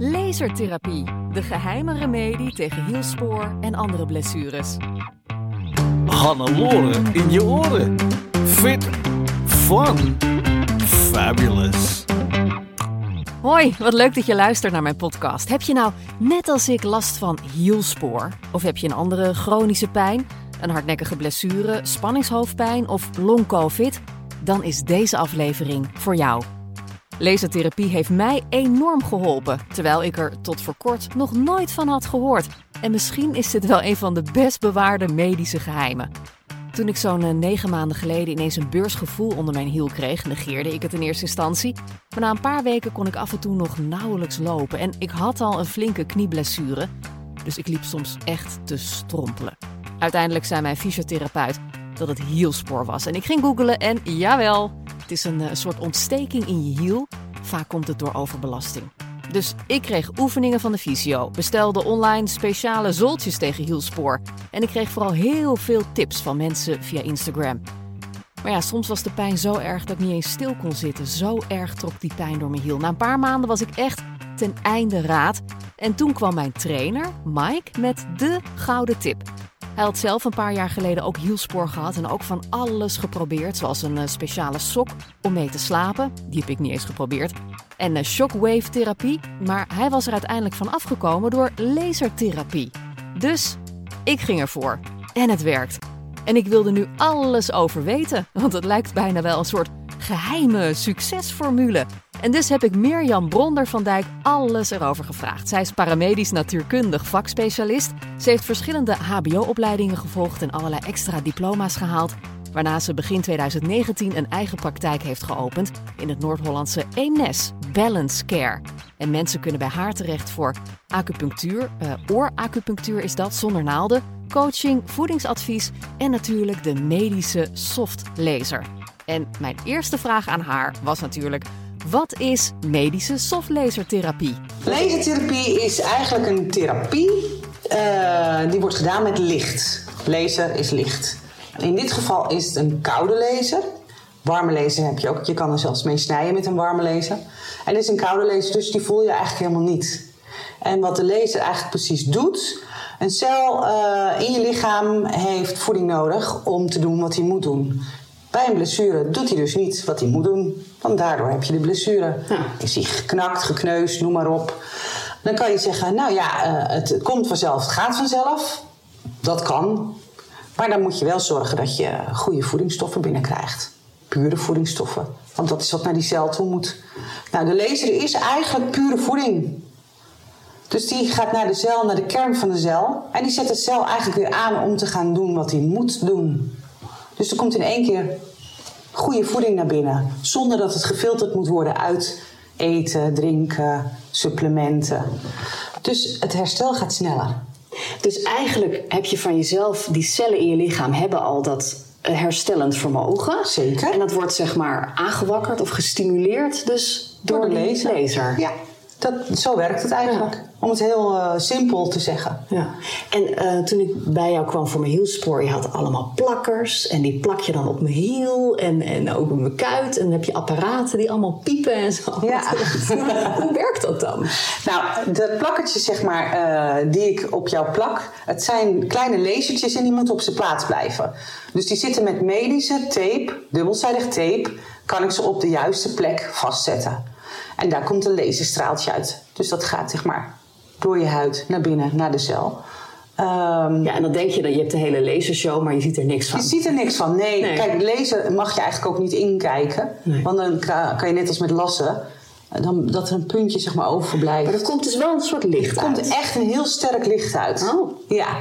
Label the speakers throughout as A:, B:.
A: Lasertherapie, de geheime remedie tegen hielspoor en andere blessures.
B: Hannelore in je oren. Fit, fun, fabulous.
A: Hoi, wat leuk dat je luistert naar mijn podcast. Heb je nou net als ik last van hielspoor? Of heb je een andere chronische pijn, een hardnekkige blessure, spanningshoofdpijn of long-covid? Dan is deze aflevering voor jou. Lasertherapie heeft mij enorm geholpen, terwijl ik er tot voor kort nog nooit van had gehoord. En misschien is dit wel een van de best bewaarde medische geheimen. Toen ik zo'n eh, negen maanden geleden ineens een beursgevoel onder mijn hiel kreeg, negeerde ik het in eerste instantie. Maar na een paar weken kon ik af en toe nog nauwelijks lopen en ik had al een flinke knieblessure. Dus ik liep soms echt te strompelen. Uiteindelijk zei mijn fysiotherapeut dat het hielspoor was. En ik ging googlen en jawel, het is een, eh, soort ontsteking in je hiel. Vaak komt het door overbelasting. Dus ik kreeg oefeningen van de fysio, bestelde online speciale zoltjes tegen hielspoor. En ik kreeg vooral heel veel tips van mensen via Instagram. Maar ja, soms was de pijn zo erg dat ik niet eens stil kon zitten. Zo erg trok die pijn door mijn hiel. Na een paar maanden was ik echt ten einde raad. En toen kwam mijn trainer, Mike, met de gouden tip. Hij had zelf een paar jaar geleden ook hielspoor gehad en ook van alles geprobeerd, zoals een eh, speciale sok om mee te slapen. Die heb ik niet eens geprobeerd. En uh, shockwave therapie, maar hij was er uiteindelijk van afgekomen door lasertherapie. Dus ik ging ervoor. En het werkt. En ik wilde nu alles over weten, want het lijkt bijna wel een soort geheime succesformule. En dus heb ik Mirjam Bronder van Dijk alles erover gevraagd. Zij is paramedisch natuurkundig vakspecialist. Ze heeft verschillende HBO-opleidingen gevolgd en allerlei extra diploma's gehaald. Waarna ze begin 2019 een eigen praktijk heeft geopend in het Noord-Hollandse Eemnes, Balance Care. En mensen kunnen bij haar terecht voor acupunctuur, uh, ooracupunctuur is dat, zonder naalden, coaching, voedingsadvies en natuurlijk de medische softlaser. En mijn eerste vraag aan haar was natuurlijk: wat is medische softlasertherapie?
C: Lasertherapie is eigenlijk een therapie uh, die wordt gedaan met licht. Laser is licht. In dit geval is het een koude laser. Warme laser heb je ook. Je kan er zelfs mee snijden met een warme laser. En dit is een koude laser, dus die voel je eigenlijk helemaal niet. En wat de laser eigenlijk precies doet. Een cel uh, in je lichaam heeft voeding nodig om te doen wat hij moet doen. Bij een blessure doet hij dus niet wat hij moet doen. Want daardoor heb je de blessure. Ja. Is hij geknakt, gekneusd, noem maar op. Dan kan je zeggen, nou ja, uh, het komt vanzelf, het gaat vanzelf. Dat kan. Maar dan moet je wel zorgen dat je goede voedingsstoffen binnenkrijgt. Pure voedingsstoffen. Want dat is wat naar die cel toe moet. Nou, de laser is eigenlijk pure voeding. Dus die gaat naar de cel, naar de kern van de cel. En die zet de cel eigenlijk weer aan om te gaan doen wat hij moet doen. Dus er komt in één keer goede voeding naar binnen. Zonder dat het gefilterd moet worden uit eten, drinken, supplementen. Dus het herstel gaat sneller.
D: Dus eigenlijk heb je van jezelf, die cellen in je lichaam hebben al dat herstellend vermogen.
C: Zeker.
D: En dat wordt zeg maar aangewakkerd of gestimuleerd dus door, door de laser. laser.
C: Ja. Dat, zo werkt het eigenlijk. Om het heel uh, simpel te zeggen.
D: Ja. En uh, toen ik bij jou kwam voor mijn hielspoor, je had allemaal plakkers. En die plak je dan op mijn hiel en, en ook op mijn kuit. En dan heb je apparaten die allemaal piepen en zo.
C: Ja.
D: Hoe werkt dat dan?
C: Nou, de plakkertjes zeg maar, uh, die ik op jou plak. Het zijn kleine lasertjes en die moeten op zijn plaats blijven. Dus die zitten met medische tape, dubbelzijdig tape. Kan ik ze op de juiste plek vastzetten. En daar komt een laserstraaltje uit. Dus dat gaat zeg maar door je huid naar binnen, naar de cel. Ehm,
A: Ja, en dan denk je dat je hebt de hele lasershow, maar je ziet er niks van.
C: Je ziet er niks van. Nee,
A: Nee.
C: kijk, lezen mag je eigenlijk ook niet inkijken.
A: Nee.
C: Want dan kan je net als met lassen, eh, dan, dat er een puntje zeg maar overblijft.
A: Maar er komt dus wel een soort licht
C: Er komt
A: uit.
C: echt een heel sterk licht uit.
A: Oh.
C: Ja.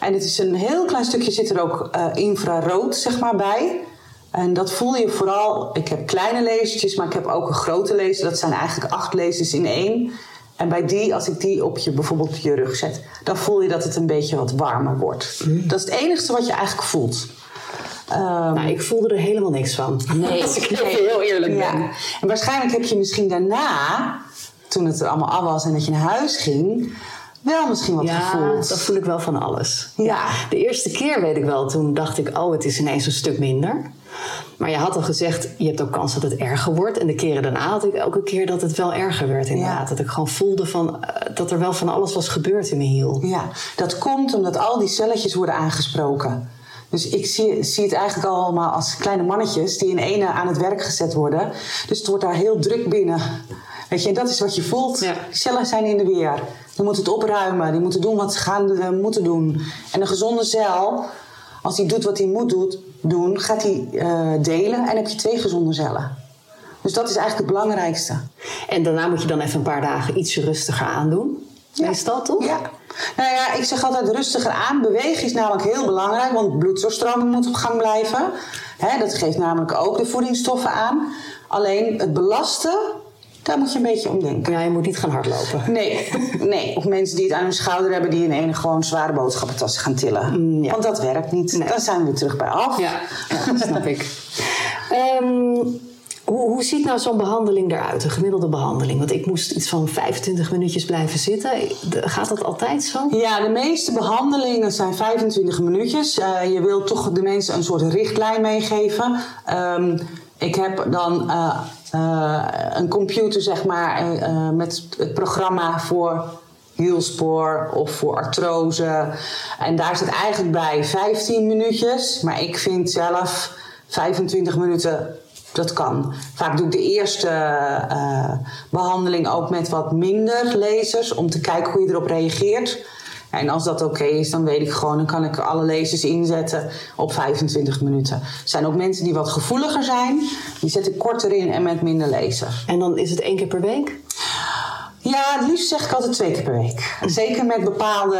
C: En het is een heel klein stukje zit er ook eh, infrarood zeg maar bij. En dat voel je vooral. Ik heb kleine lasertjes, maar ik heb ook een grote laser. Dat zijn eigenlijk acht lasers in één. En bij die, als ik die op je bijvoorbeeld op je rug zet, dan voel je dat het een beetje wat warmer wordt. Dat is het enige wat je eigenlijk voelt. Ehm,
A: Nou, ik voelde er helemaal niks van.
C: Nee,
A: Als ik
C: nee.
A: heel eerlijk
C: Ja.
A: ben.
C: En waarschijnlijk heb je misschien daarna, toen het er allemaal af was en dat je naar huis ging, wel misschien wat
A: Ja,
C: gevoeld.
A: dat voel ik wel van alles.
C: Ja.
A: De eerste keer weet ik wel, toen dacht ik, oh, het is ineens een stuk minder. Maar je had al gezegd, je hebt ook kans dat het erger wordt. En de keren daarna had ik elke keer dat het wel erger werd inderdaad.
C: Ja.
A: Dat ik gewoon voelde van, eh, dat er wel van alles was gebeurd in mijn hiel.
C: Ja, dat komt omdat al die celletjes worden aangesproken. Dus ik zie, zie het eigenlijk allemaal als kleine mannetjes die in ene aan het werk gezet worden. Dus het wordt daar heel druk binnen. Weet je, en dat is wat je voelt.
A: Ja.
C: Cellen zijn in de weer. Die moeten het opruimen. Die moeten doen wat ze gaan eh, moeten doen. En een gezonde cel, als die doet wat hij moet doet, doen, gaat hij eh, delen en heb je twee gezonde cellen. Dus dat is eigenlijk het belangrijkste.
A: En daarna moet je dan even een paar dagen iets rustiger aandoen.
C: Ja.
A: Meestal toch?
C: Ja. Nou ja, ik zeg altijd rustiger aan. Bewegen is namelijk heel belangrijk, want bloeddoorstroming moet op gang blijven. Dat geeft namelijk ook de voedingsstoffen aan. Alleen het belasten, daar moet je een beetje om denken.
A: Ja, je moet niet gaan hardlopen.
C: Nee, nee. Of mensen die het aan hun schouder hebben, die in ene gewoon zware boodschappentassen gaan tillen.
A: Mm, ja.
C: Want dat werkt niet.
A: Nee.
C: Dan zijn we terug bij af.
A: Ja, ja dat snap ik. Ehm, hoe, hoe ziet nou zo'n behandeling eruit, een gemiddelde behandeling? Want ik moest iets van 25 minuutjes blijven zitten. Gaat dat altijd zo?
C: Ja, de meeste behandelingen zijn 25 minuutjes. Eh, je wilt toch de mensen een soort richtlijn meegeven. Ehm, ik heb dan eh, eh, een computer, zeg maar, eh, met het programma voor hielspoor of voor artrose. En daar zit eigenlijk bij 15 minuutjes. Maar ik vind zelf 25 minuten dat kan. Vaak doe ik de eerste eh, behandeling ook met wat minder lasers om te kijken hoe je erop reageert. En als dat oké is, dan weet ik gewoon, dan kan ik alle lasers inzetten op 25 minuten. Er zijn ook mensen die wat gevoeliger zijn, die zet ik korter in en met minder laser.
A: En dan is het één keer per week?
C: Ja, het liefst zeg ik altijd twee keer per week. Zeker met bepaalde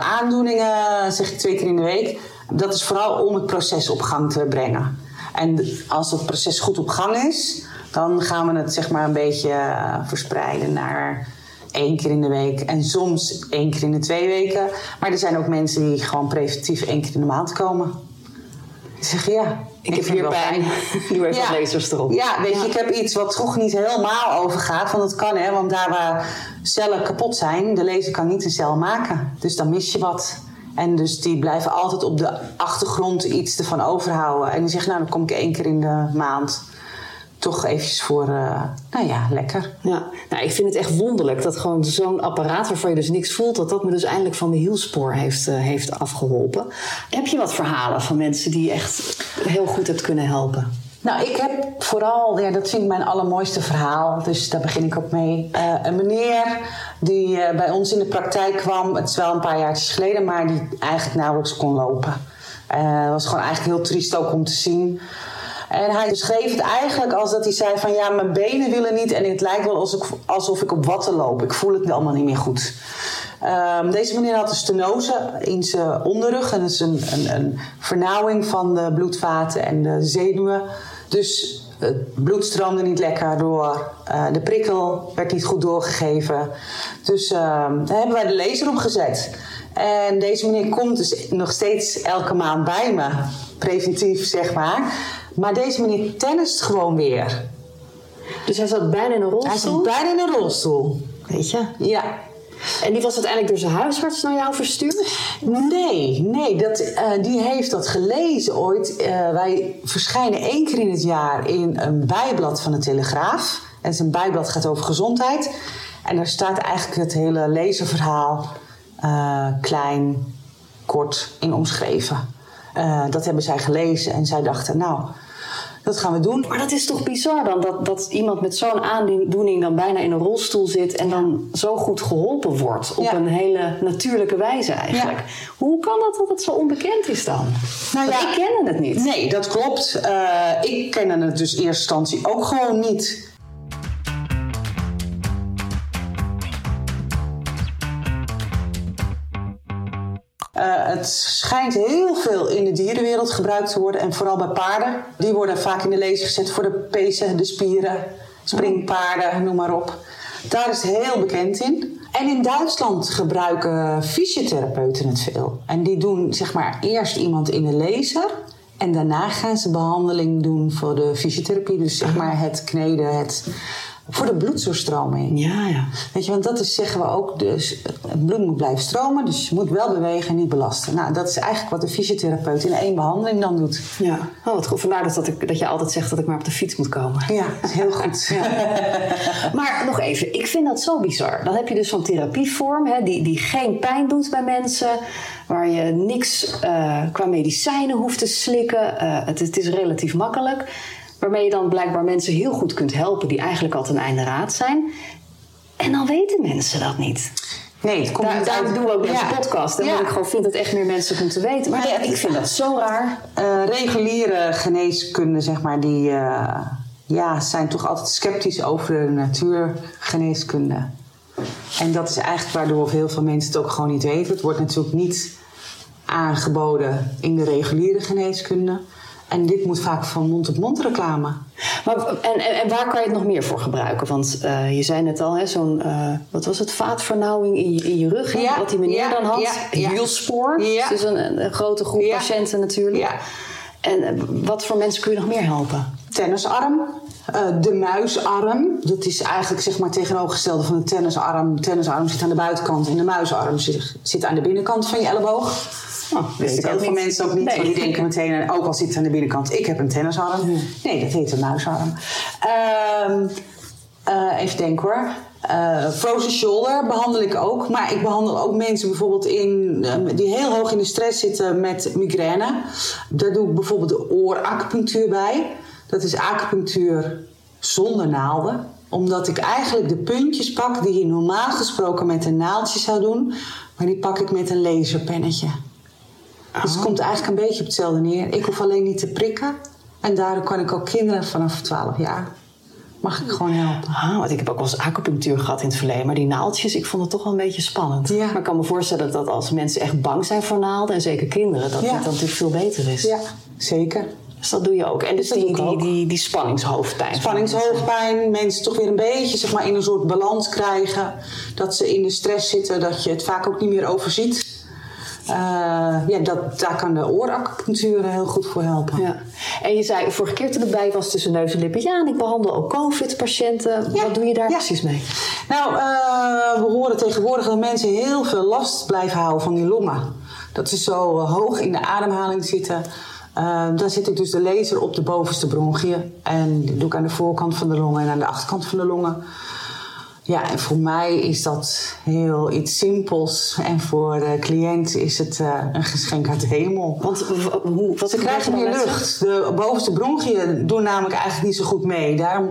C: aandoeningen zeg ik twee keer in de week. Dat is vooral om het proces op gang te brengen. En als het proces goed op gang is, dan gaan we het zeg maar een beetje eh, verspreiden naar één keer in de week. En soms één keer in de twee weken. Maar er zijn ook mensen die gewoon preventief één keer in de maand komen. Die zeggen ja,
A: Ik, heb hier pijn. Doe even
C: Ja.
A: lasers erop.
C: Ja, weet je, ik heb iets wat toch niet helemaal overgaat. Want dat kan, hè. Want daar waar cellen kapot zijn, de laser kan niet een cel maken. Dus dan mis je wat. En dus die blijven altijd op de achtergrond iets ervan overhouden. En die zeggen, nou, dan kom ik één keer in de maand. Toch eventjes voor, eh, nou ja, lekker.
A: Ja, nou, ik vind het echt wonderlijk dat gewoon zo'n apparaat waarvan je dus niks voelt, dat dat me dus eindelijk van mijn hielspoor heeft, eh, heeft afgeholpen. Heb je wat verhalen van mensen die je echt heel goed hebt kunnen helpen?
C: Nou, ik heb vooral, ja, dat vind ik mijn allermooiste verhaal, dus daar begin ik ook mee. Eh, een meneer die bij ons in de praktijk kwam, het is wel een paar jaartjes geleden, maar die eigenlijk nauwelijks kon lopen. Het was gewoon eigenlijk heel triest ook om te zien. En hij beschreef het eigenlijk als dat hij zei van ja, mijn benen willen niet en het lijkt wel alsof ik, op watten loop. Ik voel het allemaal niet meer goed. Ehm, deze meneer had een stenose in zijn onderrug. En dat is een, een, een vernauwing van de bloedvaten en de zenuwen. Dus het bloed stroomde niet lekker door. Eh, de prikkel werd niet goed doorgegeven. Dus ehm, daar hebben wij de laser op gezet. En deze meneer komt dus nog steeds elke maand bij me. Preventief, zeg maar. Maar deze meneer tennist gewoon weer.
A: Dus hij zat bijna in een
C: Hij
A: rolstoel.
C: zit bijna in een rolstoel.
A: Weet je?
C: Ja.
A: En die was uiteindelijk door zijn huisarts naar jou verstuurd?
C: Nee, nee, dat, eh, die heeft dat gelezen ooit. Eh, wij verschijnen één keer in het jaar in een bijblad van de Telegraaf. En zijn bijblad gaat over gezondheid. En daar staat eigenlijk het hele lezenverhaal eh, klein, kort in omschreven. Dat hebben zij gelezen en zij dachten, nou, dat gaan we doen.
A: Maar dat is toch bizar dan, dat, dat iemand met zo'n aandoening dan bijna in een rolstoel zit en dan zo goed geholpen wordt op
C: Ja.
A: een hele natuurlijke wijze eigenlijk. Hoe kan dat dat het zo onbekend is dan?
C: Nou ja.
A: ik kende het niet.
C: Nee, dat klopt. Eh, ik kende het dus in eerste instantie ook gewoon niet. Het schijnt heel veel in de dierenwereld gebruikt te worden en vooral bij paarden. Die worden vaak in de lezer gezet voor de pezen, de spieren, springpaarden, noem maar op. Daar is het heel bekend in. En in Duitsland gebruiken fysiotherapeuten het veel. En die doen zeg maar eerst iemand in de laser. En daarna gaan ze behandeling doen voor de fysiotherapie. Dus zeg maar het kneden, het, voor de bloeddoorstroming.
A: Ja, ja.
C: Weet je, want dat is, zeggen we ook, dus het bloed moet blijven stromen, dus je moet wel bewegen en niet belasten. Nou, dat is eigenlijk wat de fysiotherapeut in één behandeling dan doet.
A: Ja, oh, wat goed. Vandaar dus dat, ik, dat je altijd zegt dat ik maar op de fiets moet komen.
C: Ja, heel goed.
A: Maar nog even, ik vind dat zo bizar. Dan heb je dus zo'n therapievorm hè, die, die geen pijn doet bij mensen, waar je niks eh, qua medicijnen hoeft te slikken. Eh, het, het is relatief makkelijk. Waarmee je dan blijkbaar mensen heel goed kunt helpen die eigenlijk al ten einde raad zijn. En dan weten mensen dat niet.
C: Nee, het komt
A: Daar, daarom
C: uit-
A: doen we ook deze
C: Ja.
A: podcast. Omdat
C: Ja.
A: ik gewoon vind dat echt meer mensen moeten weten. Maar
C: Nee, het-
A: ik vind dat zo raar.
C: Eh, reguliere geneeskunde, zeg maar, die eh, ja, zijn toch altijd sceptisch over de natuurgeneeskunde. En dat is eigenlijk waardoor heel veel mensen het ook gewoon niet weten. Het wordt natuurlijk niet aangeboden in de reguliere geneeskunde. En dit moet vaak van mond-op-mond reclame.
A: Maar, en, en, en waar kan je het nog meer voor gebruiken? Want eh, je zei net al, hè, zo'n, eh, wat was het, vaatvernauwing in je, in je rug. hè,
C: Ja,
A: wat die meneer
C: ja,
A: dan had.
C: ja.
A: Hielspoor.
C: Ja.
A: Dus een, een grote groep patiënten natuurlijk.
C: Ja.
A: En eh, wat voor mensen kun je nog meer helpen?
C: tennisarm. de muisarm. Dat is eigenlijk zeg maar tegenovergestelde van de tennisarm. De tennisarm zit aan de buitenkant en de muisarm zit, zit aan de binnenkant van je elleboog.
A: Oh,
C: Dat weten heel veel mensen ook niet.
A: Nee.
C: want Die denken meteen, ook al zit het aan de binnenkant, ik heb een tennisarm. Nee, dat heet een muisarm. Ehm, eh, even denken hoor. Eh, frozen shoulder behandel ik ook. Maar ik behandel ook mensen bijvoorbeeld in, eh, die heel hoog in de stress zitten met migraine. Daar doe ik bijvoorbeeld de ooracupunctuur bij. Dat is acupunctuur zonder naalden omdat ik eigenlijk de puntjes pak die je normaal gesproken met een naaldje zou doen. Maar die pak ik met een laserpennetje. Dus het komt eigenlijk een beetje op hetzelfde neer. Ik hoef alleen niet te prikken. En daardoor kan ik ook kinderen vanaf 12 jaar... mag ik gewoon helpen.
A: Ah, want ik heb ook wel eens acupunctuur gehad in het verleden. Maar die naaldjes, ik vond het toch wel een beetje spannend.
C: Ja.
A: Maar ik kan me voorstellen dat als mensen echt bang zijn voor naalden... en zeker kinderen, dat
C: Ja.
A: het dan natuurlijk veel beter is.
C: Ja, zeker.
A: Dus dat doe je ook. En dus die,
C: ook.
A: die, die spanningshoofdpijn.
C: Spanningshoofdpijn, mensen toch weer een beetje zeg maar, in een soort balans krijgen. Dat ze in de stress zitten, dat je het vaak ook niet meer overziet. Eh, ja, dat, daar kan de ooracupunctuur heel goed voor helpen.
A: Ja. En je zei vorige keer toen het bij was tussen neus en lippen... ja, en ik behandel ook COVID-patiënten.
C: Ja,
A: Wat doe je daar
C: ja.
A: precies mee?
C: Nou, eh, we horen tegenwoordig dat mensen heel veel last blijven houden van die longen. Dat ze zo eh, hoog in de ademhaling zitten. Eh, dan zit ik dus de laser op de bovenste bronchiën. En die doe ik aan de voorkant van de longen en aan de achterkant van de longen. Ja, en voor mij is dat heel iets simpels. En voor de cliënt is het eh, een geschenk uit de hemel.
A: Want hoe, wat
C: Ze krijgen
A: er
C: meer lucht. De bovenste bronchiën doen namelijk eigenlijk niet zo goed mee. Daarom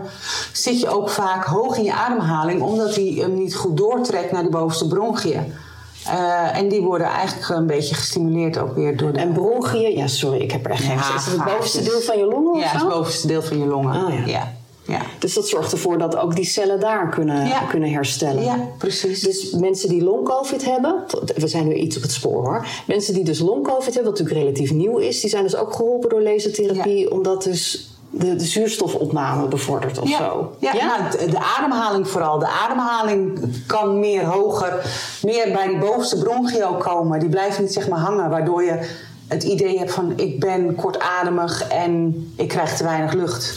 C: zit je ook vaak hoog in je ademhaling, omdat die hem niet goed doortrekt naar die bovenste bronchiën. Eh, en die worden eigenlijk een beetje gestimuleerd ook weer door de.
A: En bronchiën, ja sorry, ik heb er echt geen...
C: Ja,
A: is het het bovenste deel van je longen of
C: ja,
A: zo?
C: het bovenste deel van je longen.
A: Oh, ja.
C: ja. Ja.
A: Dus dat zorgt ervoor dat ook die cellen daar kunnen,
C: Ja.
A: kunnen herstellen.
C: Ja, precies.
A: Dus mensen die long-covid hebben, we zijn nu iets op het spoor hoor. Mensen die dus long-covid hebben, wat natuurlijk relatief nieuw is, die zijn dus ook geholpen door lasertherapie, omdat dus de, de zuurstofopname bevordert of
C: ja.
A: zo.
C: Ja, Nou, de, de ademhaling vooral. De ademhaling kan meer hoger, meer bij die bovenste bronchio komen. Die blijft niet zeg maar hangen, waardoor je het idee hebt van ik ben kortademig en ik krijg te weinig lucht.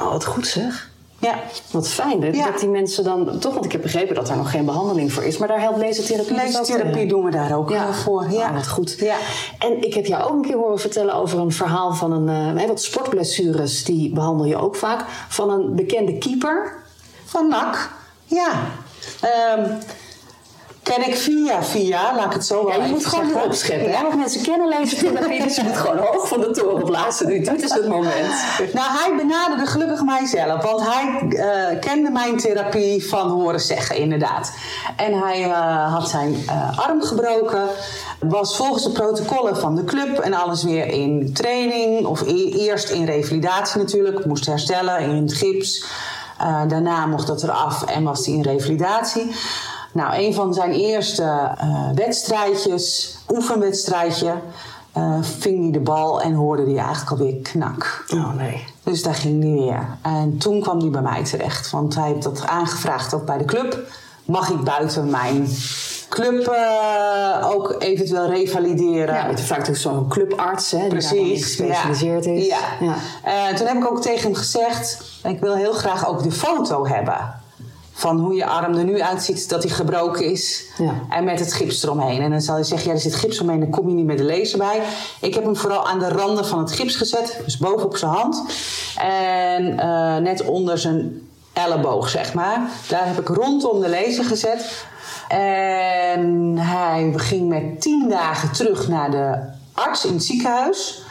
A: Oh, wat goed zeg.
C: Ja,
A: Wat fijn hè,
C: Ja.
A: dat die mensen dan... Toch, want ik heb begrepen dat er nog geen behandeling voor is. Maar daar helpt lasertherapie dus
C: lasertherapie doen we daar ook
A: Ja.
C: eh, voor. Ja,
A: Oh, wat goed.
C: Ja.
A: En ik heb jou ook een keer horen vertellen over een verhaal van een... eh, wat sportblessures, die behandel je ook vaak. Van een bekende keeper.
C: Van NAC, ja. Ehm, ken ik via via, laat ik het zo wel
A: Ja, je moet gewoon opscheppen. hè? Want mensen kennen lasertherapie, dus je moet gewoon hoog van de toren blazen. Nu, dit is het moment.
C: Nou, hij benaderde gelukkig mijzelf, want hij eh, kende mijn therapie van horen zeggen, inderdaad. En hij eh, had zijn eh, arm gebroken, was volgens de protocollen van de club en alles weer in training, of e- eerst in revalidatie natuurlijk, moest herstellen in het gips. Daarna mocht dat eraf en was hij in revalidatie. Nou, een van zijn eerste eh, wedstrijdjes, oefenwedstrijdje, eh, ving hij de bal en hoorde hij eigenlijk alweer knak.
A: Oh nee.
C: Dus daar ging hij weer. En toen kwam hij bij mij terecht, want hij heeft dat aangevraagd ook bij de club. Mag ik buiten mijn club eh, ook eventueel revalideren?
A: Ja, het vaak natuurlijk zo'n clubarts, hè, die
C: Precies.
A: gespecialiseerd
C: ja.
A: is.
C: Ja.
A: Ja.
C: Toen heb ik ook tegen hem gezegd: ik wil heel graag ook de foto hebben. Van hoe je arm er nu uitziet dat hij gebroken is.
A: Ja.
C: En met het gips eromheen. En dan zal hij zeggen: ja, er zit gips omheen, dan kom je niet met de laser bij. Ik heb hem vooral aan de randen van het gips gezet, dus boven op zijn hand. En eh, net onder zijn elleboog, zeg maar. Daar heb ik rondom de laser gezet. En hij ging met tien dagen terug naar de arts in het ziekenhuis.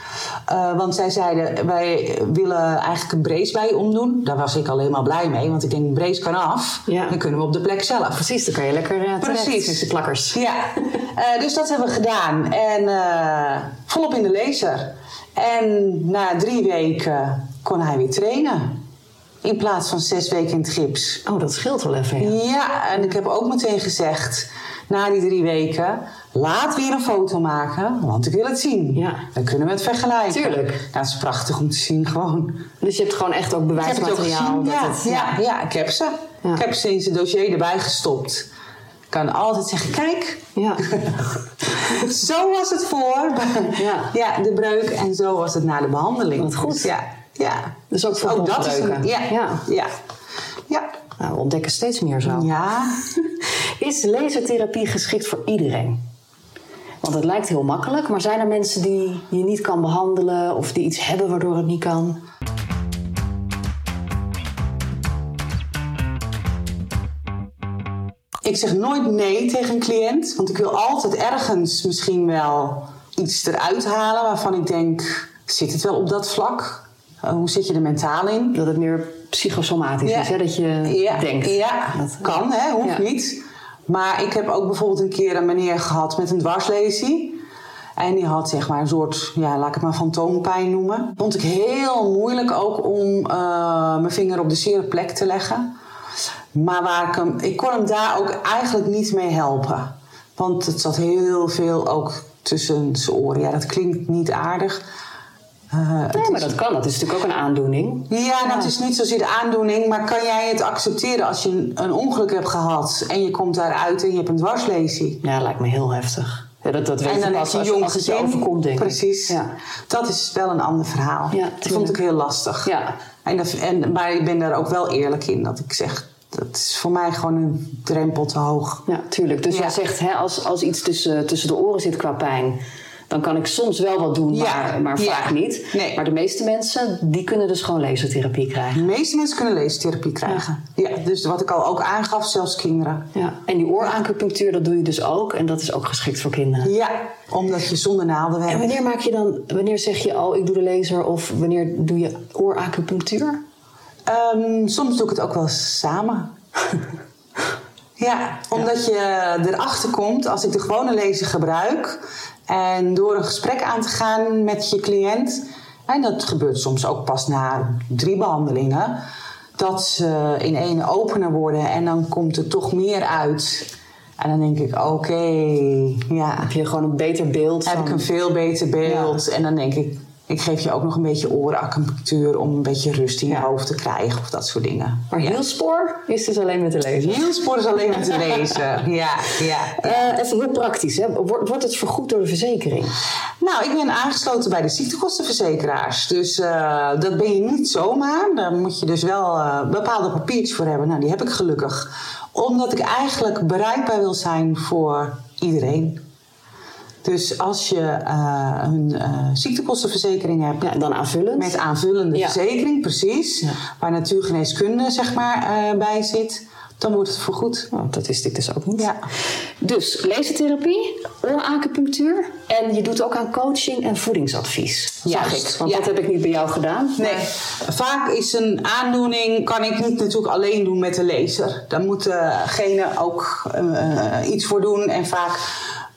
C: Eh, want zij zeiden, wij willen eigenlijk een brace bij je omdoen. Daar was ik al helemaal blij mee, want ik denk, een brace kan af.
A: Ja.
C: Dan kunnen we op de plek zelf.
A: Precies, dan kan je lekker uh,
C: Precies.
A: met de plakkers.
C: Ja, Eh, dus dat hebben we gedaan. En volop in de laser. En na drie weken kon hij weer trainen. In plaats van zes weken in het gips.
A: Oh, dat scheelt wel even. Ja.
C: Ja, en ik heb ook meteen gezegd, na die drie weken, laat weer een foto maken, want ik wil het zien.
A: Ja.
C: Dan kunnen we het vergelijken.
A: Tuurlijk.
C: Nou, het is prachtig om te zien, gewoon.
A: Dus je hebt gewoon echt ook
C: Ik heb het ook
A: bewijsmateriaal.
C: gezien.
A: dat
C: Ja,
A: het,
C: ja, ja, ik heb ze.
A: Ja.
C: Ik heb ze in zijn dossier erbij gestopt. Ik kan altijd zeggen, kijk,
A: ja.
C: zo was het voor.
A: Ja.
C: ja, de breuk en zo was het na de behandeling.
A: Wat goed.
C: Dus ja, ja.
A: Dus ook voor
C: Ook dat is een, ja,
A: Ja.
C: ja.
A: Nou, we ontdekken steeds meer zo.
C: Ja.
A: Is lasertherapie geschikt voor iedereen? Want het lijkt heel makkelijk, maar zijn er mensen die je niet kan behandelen of die iets hebben waardoor het niet kan?
C: Ik zeg nooit nee tegen een cliënt, want ik wil altijd ergens misschien wel iets eruit halen waarvan ik denk: zit het wel op dat vlak? Hoe zit je er mentaal in?
A: Dat het meer psychosomatisch
C: Ja.
A: is, hè? dat je
C: ja,
A: denkt.
C: Ja,
A: Dat-
C: kan, hè? hoeft niet. Maar ik heb ook bijvoorbeeld een keer een meneer gehad met een dwarslesie. En die had zeg maar een soort, ja, laat ik het maar fantoompijn noemen. Vond ik heel moeilijk ook om eh, mijn vinger op de zere plek te leggen. Maar waar ik hem, ik kon hem daar ook eigenlijk niet mee helpen. Want het zat heel veel ook tussen zijn oren. Ja, dat klinkt niet aardig. Eh,
A: Nee, maar dat kan. Dat is natuurlijk ook een aandoening.
C: ja, nou, het is niet zozeer de aandoening, maar kan jij het accepteren als je een, een ongeluk hebt gehad en je komt daaruit en je hebt een dwarslesie?
A: Ja, lijkt me heel heftig. Ja, dat, dat weet
C: en
A: je
C: dan
A: pas
C: je
A: als,
C: jong
A: als het je
C: gezin.
A: overkomt, denk ik.
C: Precies.
A: Ja.
C: Dat is wel een ander verhaal.
A: Ja,
C: dat vond ik heel lastig.
A: Ja.
C: En dat, en, maar ik ben daar ook wel eerlijk in dat ik zeg, dat is voor mij gewoon een drempel te hoog.
A: Ja, tuurlijk. Dus jij zegt, hè, als, als iets tussen, tussen de oren zit qua pijn... dan kan ik soms wel wat doen,
C: Ja.
A: maar, maar
C: Ja.
A: vaak niet.
C: Nee.
A: Maar de meeste mensen, die kunnen dus gewoon lasertherapie krijgen.
C: De meeste mensen kunnen leestherapie krijgen. Ja. dus wat ik al ook aangaf, zelfs kinderen.
A: Ja. En die ooracupunctuur, dat doe je dus ook. En dat is ook geschikt voor kinderen.
C: Ja, omdat je zonder naalden werkt.
A: En wanneer maak je dan, wanneer zeg je, oh, ik doe de laser... of wanneer doe je ooracupunctuur?
C: Ehm, soms doe ik het ook wel samen. ja, omdat je erachter komt als ik de gewone laser gebruik en door een gesprek aan te gaan met je cliënt, en dat gebeurt soms ook pas na drie behandelingen, dat ze in één opener worden en dan komt er toch meer uit. En dan denk ik, oké, ja,
A: Heb je gewoon een beter beeld
C: heb
A: van...
C: ik een veel beter beeld. En dan denk ik, ik geef je ook nog een beetje ooracupunctuur om een beetje rust in je
A: Ja.
C: hoofd te krijgen of dat soort dingen.
A: Maar hielspoor is dus alleen met de laser.
C: Hielspoor is alleen maar te lezen. Ja, ja.
A: Eh, even heel praktisch, hè. Wordt, wordt het vergoed door de verzekering?
C: Nou, ik ben aangesloten bij de ziektekostenverzekeraars. Dus eh, dat ben je niet zomaar. Daar moet je dus wel eh, bepaalde papiertjes voor hebben. Nou, die heb ik gelukkig. Omdat ik eigenlijk bereikbaar wil zijn voor iedereen. Dus als je eh, een eh, ziektekostenverzekering hebt,
A: Ja, dan aanvullend.
C: Met aanvullende
A: Ja.
C: verzekering, precies.
A: Ja.
C: Waar natuurgeneeskunde zeg maar, eh, bij zit. dan wordt het vergoed.
E: Oh, dat wist ik dus ook niet.
C: Ja.
E: Dus lasertherapie, ooracupunctuur en je doet ook aan coaching en voedingsadvies. Zag
C: Juist,
E: ik, want
C: ja.
E: dat heb ik niet bij jou gedaan.
C: Nee, vaak is een aandoening, kan ik niet natuurlijk alleen doen met de laser. Daar moet degene ook iets voor doen. En vaak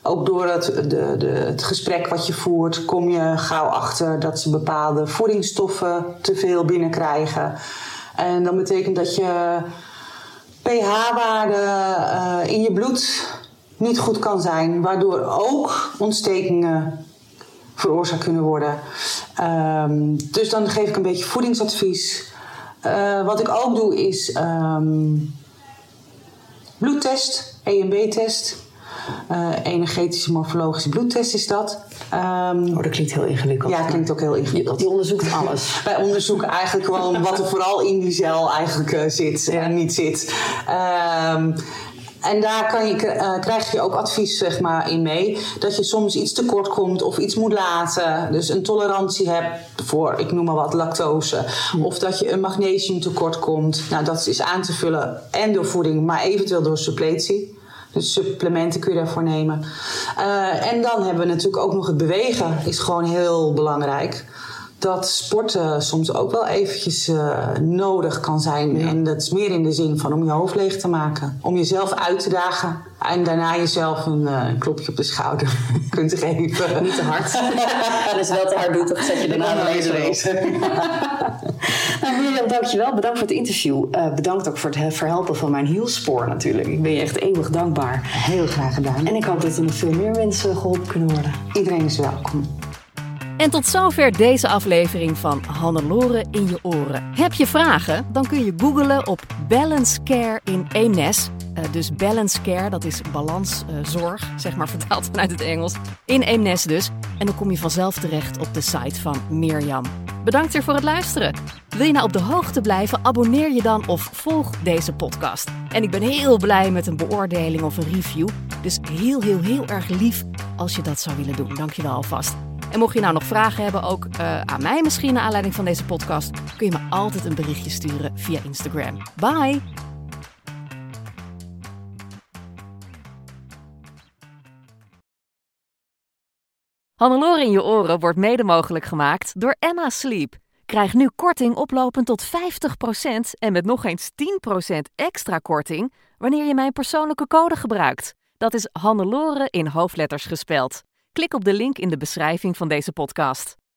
C: ook door het, de, de, het gesprek wat je voert, kom je gauw achter dat ze bepaalde voedingsstoffen te veel binnenkrijgen. En dat betekent dat je pH-waarde eh, in je bloed niet goed kan zijn, waardoor ook ontstekingen veroorzaakt kunnen worden. Ehm, dus dan geef ik een beetje voedingsadvies. Eh, wat ik ook doe is ehm, bloedtest, EMB-test. Eh, energetische morfologische bloedtest is dat. Ehm,
E: Oh, dat klinkt heel ingewikkeld.
C: ja, klinkt ook heel ingewikkeld.
E: je onderzoekt alles.
C: Wij onderzoeken eigenlijk gewoon wat er vooral in die cel eigenlijk eh, zit en niet zit. Ehm, en daar kan je, eh, krijg je ook advies zeg maar, in mee. Dat je soms iets tekort komt of iets moet laten. Dus een tolerantie hebt voor, ik noem maar wat, lactose. Of dat je een magnesium tekort komt. Nou, dat is aan te vullen en door voeding, maar eventueel door suppletie. Dus supplementen kun je daarvoor nemen. Eh, en dan hebben we natuurlijk ook nog het bewegen. Is gewoon heel belangrijk. Dat sporten soms ook wel eventjes eh, nodig kan zijn. En dat is meer in de zin van om je hoofd leeg te maken. Om jezelf uit te dagen. En daarna jezelf een, een klopje op de schouder kunt geven.
E: Niet te hard. en als je wel te hard doet, dan zet je daarna een. Nou, Mirjam, dankjewel. Bedankt voor het interview. Eh, bedankt ook voor het he- verhelpen van mijn hielspoor natuurlijk. Ik ben je echt eeuwig dankbaar.
C: Heel graag gedaan.
E: En ik hoop dat er nog veel meer mensen geholpen kunnen worden.
C: iedereen is welkom.
A: En tot zover deze aflevering van Hannelore in je oren. Heb je vragen? Dan kun je googlen op Balance Care in Eemnes. Eh, dus Balance Care, dat is balanszorg, zeg maar vertaald vanuit het Engels. In Eemnes dus. En dan kom je vanzelf terecht op de site van Mirjam. Bedankt weer voor het luisteren. Wil je nou op de hoogte blijven? Abonneer je dan of volg deze podcast. En ik ben heel blij met een beoordeling of een review. Dus heel, heel, heel erg lief als je dat zou willen doen. Dankjewel alvast. En mocht je nou nog vragen hebben, ook eh, aan mij misschien naar aanleiding van deze podcast, kun je me altijd een berichtje sturen via Instagram. Bye! Hannelore in je oren wordt mede mogelijk gemaakt door Emma Sleep. Krijg nu korting oplopend tot 50% en met nog eens 10% extra korting wanneer je mijn persoonlijke code gebruikt. Dat is Hannelore in hoofdletters gespeld. Klik op de link in de beschrijving van deze podcast.